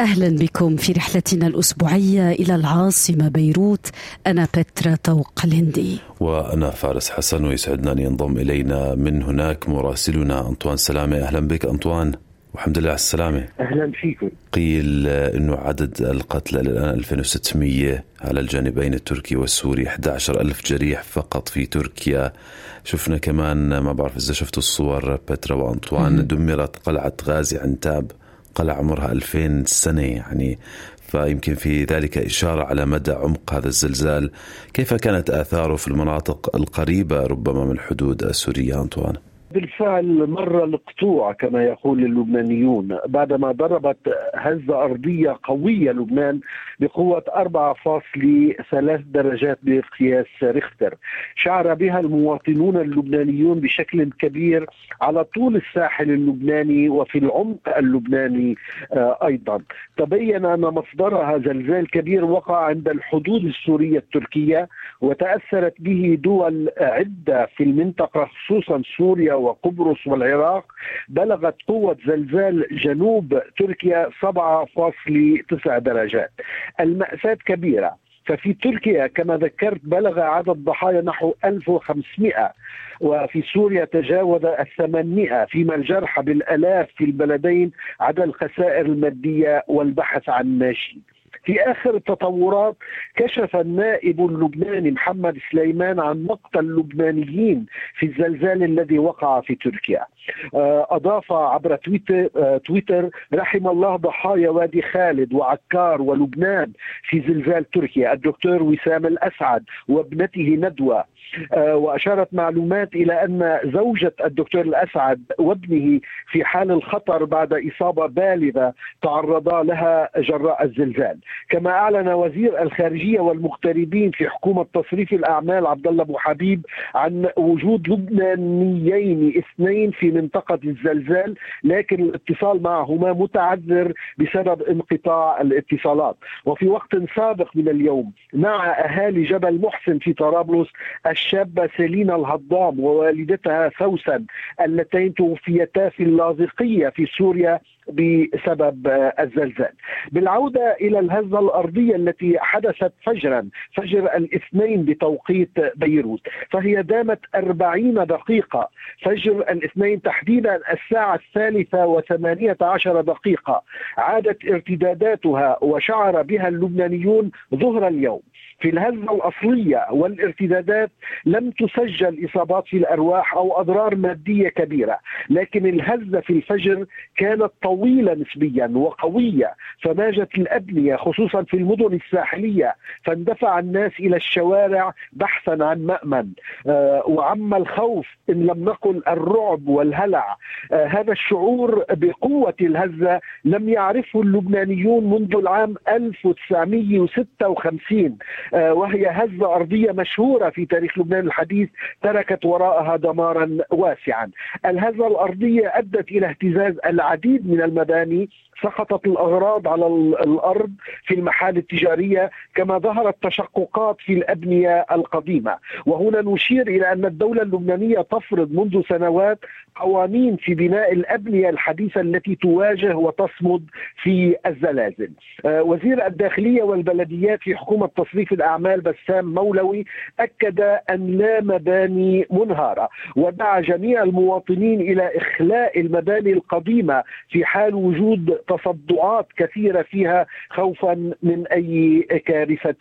أهلا بكم في رحلتنا الأسبوعية إلى العاصمة بيروت. أنا بترا طوق الهندي وأنا فارس حسن ويسعدنا أن ينضم إلينا من هناك مراسلنا أنطوان سلامة. أهلا بك أنطوان والحمد لله على السلامة. أهلا فيكم قيل أنه عدد القتلى الآن 2600 على الجانبين التركي والسوري 11 ألف جريح فقط في تركيا. شفنا كمان ما بعرف إذا شفتوا الصور بترا وأنطوان دمرت قلعة غازي عنتاب. قلعة عمرها 2000 سنة يعني فيمكن في ذلك إشارة على مدى عمق هذا الزلزال كيف كانت آثاره في المناطق القريبة ربما من الحدود السورية أنطوان؟ بالفعل مر القطوع كما يقول اللبنانيون. بعدما ضربت هزة أرضية قوية لبنان بقوة 4.3 درجات بقياس ريختر. شعر بها المواطنون اللبنانيون بشكل كبير على طول الساحل اللبناني وفي العمق اللبناني آه، أيضا. تبين أن مصدرها زلزال كبير وقع عند الحدود السورية التركية وتأثرت به دول عدة في المنطقة خصوصا سوريا وقبرص والعراق بلغت قوة زلزال جنوب تركيا 7.9 درجات. المأساة كبيرة. ففي تركيا كما ذكرت بلغ عدد الضحايا نحو 1500 وفي سوريا تجاوز الثمانمائة. فيما الجرحى بالألاف في البلدين عدا الخسائر المادية والبحث عن ناشئين. في آخر التطورات كشف النائب اللبناني محمد سليمان عن مقتل اللبنانيين في الزلزال الذي وقع في تركيا. آه، أضاف عبر تويتر, آه، تويتر رحم الله ضحايا وادي خالد وعكار ولبنان في زلزال تركيا. الدكتور وسام الأسعد وابنته ندوة. آه، وأشارت معلومات إلى أن زوجة الدكتور الأسعد وابنه في حال الخطر بعد إصابة بالغة تعرضا لها جراء الزلزال. كما أعلن وزير الخارجية والمغتربين في حكومة تصريف الأعمال عبد الله أبو حبيب عن وجود لبنانيين اثنين في منطقة الزلزال لكن الاتصال معهما متعذر بسبب انقطاع الاتصالات. وفي وقت سابق من اليوم مع أهالي جبل محسن في طرابلس الشابة سيلينا الهضام ووالدتها سوسن اللتين توفيتا في اللاذقية في سوريا بسبب الزلزال. بالعودة إلى الهزة الأرضية التي حدثت فجرا فجر الاثنين بتوقيت بيروت فهي دامت أربعين دقيقة. فجر الاثنين تحديدا الساعة الثالثة وثمانية عشر دقيقة. عادت ارتداداتها وشعر بها اللبنانيون ظهر اليوم. في الهزة الأصلية والارتدادات لم تسجل إصابات في الأرواح أو أضرار مادية كبيرة لكن الهزة في الفجر كانت طويلة نسبيا وقوية فماجت الأبنية خصوصا في المدن الساحلية فاندفع الناس إلى الشوارع بحثا عن مأمن. آه وعم الخوف إن لم نقل الرعب والهلع. آه هذا الشعور بقوة الهزة لم يعرفه اللبنانيون منذ العام 1956 آه، وهي هزة أرضية مشهورة في تاريخ لبنان. الحديث تركت وراءها دمارا واسعا. الهزة الأرضية أدت إلى اهتزاز العديد من المباني سقطت الأغراض على الأرض في المحال التجارية كما ظهرت تشققات في الأبنية القديمة. وهنا نشير إلى أن الدولة اللبنانية تفرض منذ سنوات قوانين في بناء الأبنية الحديثة التي تواجه وتصمد في الزلازل. آه، وزير الداخلية والبلديات في حكومة تصريف الأعمال بسام مولوي أكد أن لا مباني منهارة ودعا جميع المواطنين إلى إخلاء المباني القديمة في حال وجود تصدعات كثيرة فيها خوفا من أي كارثة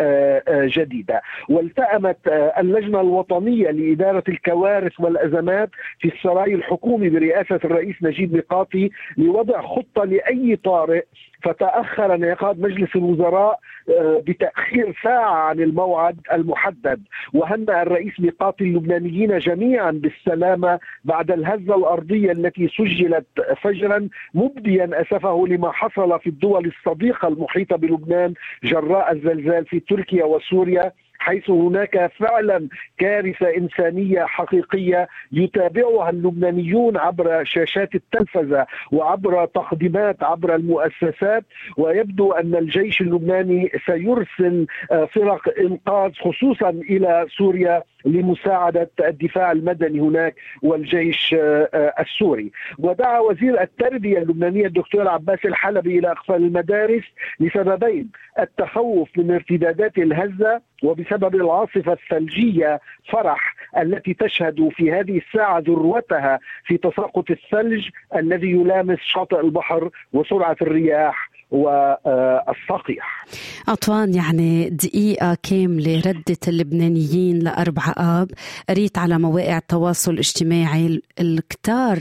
آه، آه، جديدة. والتأمت اللجنة الوطنية لإدارة الكوارث والأزمات في السراي الحكومي برئاسة الرئيس نجيب ميقاتي لوضع خطة لأي طارئ فتأخر انعقاد مجلس الوزراء آه، بتأخير ساعة عن الموعد المحدد. وهنأ الرئيس ميقات اللبنانيين جميعا بالسلامة بعد الهزة الأرضية التي سجلت فجرا مبديا أسفه لما حصل في الدول الصديقة المحيطة بلبنان جراء الزلزال في تركيا وسوريا. حيث هناك فعلا كارثة إنسانية حقيقية يتابعها اللبنانيون عبر شاشات التلفزة وعبر تقديمات عبر المؤسسات ويبدو أن الجيش اللبناني سيرسل آه، فرق إنقاذ خصوصا إلى سوريا. لمساعدة الدفاع المدني هناك والجيش آه، آه، السوري. ودعا وزير التربية اللبنانية الدكتور عباس الحلبي إلى إقفال المدارس لسببين التخوف من ارتدادات الهزة وبسبب العاصفة الثلجية فرح التي تشهد في هذه الساعة ذروتها في تساقط الثلج الذي يلامس شاطئ البحر وسرعة الرياح. والصقيح. أطوان يعني دقيقة كاملة ردت اللبنانيين لأربع آب. قريت على مواقع التواصل الاجتماعي الكتار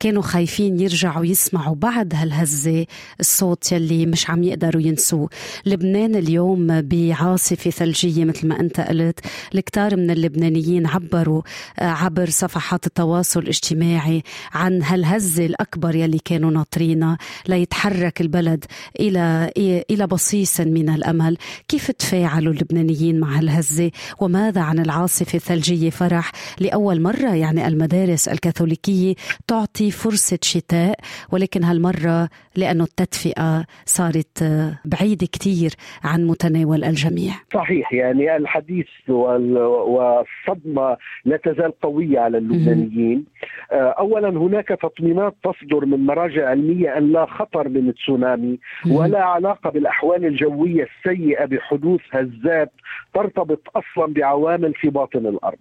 كانوا خايفين يرجعوا يسمعوا بعد هالهزة الصوت يلي مش عم يقدروا ينسوه. لبنان اليوم بعاصفة ثلجية مثل ما أنت قلت. الكتار من اللبنانيين عبروا آه، عبر صفحات التواصل الاجتماعي عن هالهزة الأكبر يلي كانوا ناطرينها ليتحرك البلد إلى إلى بصيص من الأمل. كيف تفاعلوا اللبنانيين مع هالهزة؟ وماذا عن العاصفة الثلجية فرح لأول مرة يعني المدارس الكاثوليكية تعطي فرصة شتاء ولكن هالمرة لأنه التدفئة صارت بعيدة كتير عن متناول الجميع. صحيح يعني الحديث والصدمة لا تزال قوية على اللبنانيين. آه، أولا هناك تطمينات تصدر من مراجع علمية أن لا خطر من التسونامي ولا علاقة بالأحوال الجوية السيئة بحدوث هزات ترتبط أصلا بعوامل في باطن الأرض.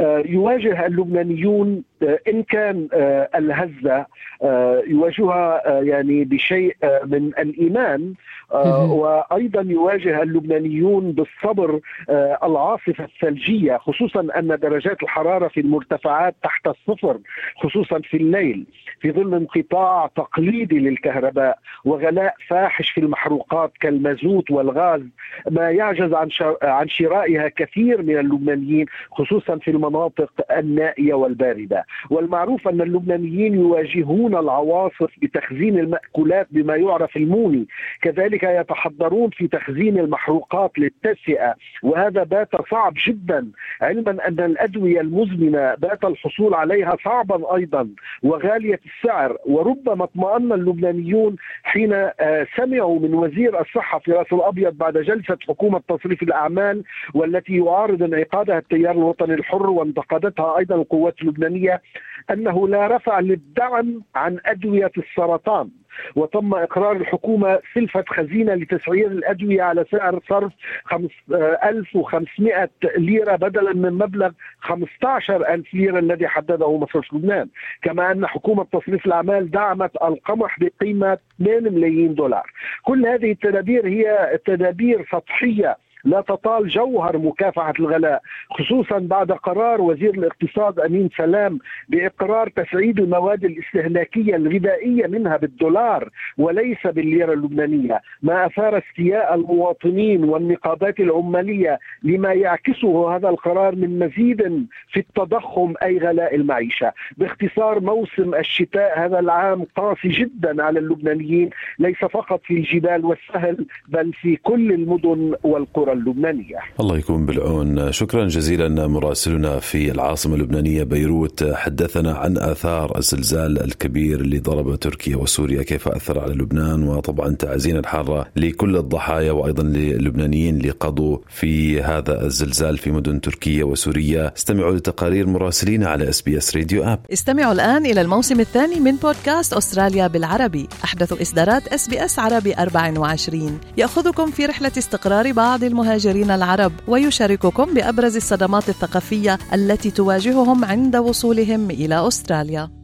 آه، يواجه اللبنانيون آه، إن كان الهزة يواجهها يعني بشيء من الإيمان وأيضا يواجه اللبنانيون بالصبر العاصفة الثلجية خصوصا أن درجات الحرارة في المرتفعات تحت الصفر خصوصا في الليل في ظل انقطاع تقليدي للكهرباء وغلاء فاحش في المحروقات كالمازوت والغاز ما يعجز عن عن شرائها كثير من اللبنانيين خصوصا في المناطق النائية والباردة. والمعروف أن اللبنانيين يواجهون العواصف بتخزين الماكولات بما يعرف الموني كذلك يتحضرون في تخزين المحروقات للتسئة. وهذا بات صعب جدا. علما أن الأدوية المزمنة بات الحصول عليها صعبا أيضا. وغالية السعر. وربما اطمأن اللبنانيون حين آه، سمعوا من وزير الصحة في راس الأبيض بعد جلسة حكومة تصريف الأعمال والتي يعارض انعقادها التيار الوطني الحر وانتقدتها أيضا القوات اللبنانية. أنه لا رفع للدعم عن أدوية السرطان وتم إقرار الحكومة سلفه خزينة لتسعير الأدوية على سعر صرف 1500 ليرة بدلا من مبلغ 15000 ليرة الذي حدده مصرف لبنان، كما أن حكومة تصريف الأعمال دعمت القمح بقيمة 2 ملايين دولار. كل هذه التدابير هي تدابير سطحية لا تطال جوهر مكافحة الغلاء خصوصا بعد قرار وزير الاقتصاد أمين سلام بإقرار تسعيد المواد الاستهلاكية الغذائية منها بالدولار وليس بالليرة اللبنانية ما أثار استياء المواطنين والنقابات العمالية لما يعكسه هذا القرار من مزيد في التضخم أي غلاء المعيشة. باختصار موسم الشتاء هذا العام قاسي جدا على اللبنانيين ليس فقط في الجبال والسهل بل في كل المدن والقرى اللبنانية. الله يكون بالعون. شكرا جزيلا مراسلنا في العاصمة اللبنانية بيروت. حدثنا عن آثار الزلزال الكبير اللي ضرب تركيا وسوريا كيف أثر على لبنان وطبعا تعازينا الحارة لكل الضحايا وأيضا للبنانيين اللي قضوا في هذا الزلزال في مدن تركيا وسوريا. استمعوا لتقارير مراسلينا على SBS Radio app. استمعوا الآن إلى الموسم الثاني من بودكاست أستراليا بالعربي. أحدث إصدارات SBS عربي 24 يأخذكم في رحلة استقرار بعض المهاجرين المهاجرين العرب ويشارككم بأبرز الصدمات الثقافية التي تواجههم عند وصولهم إلى أستراليا.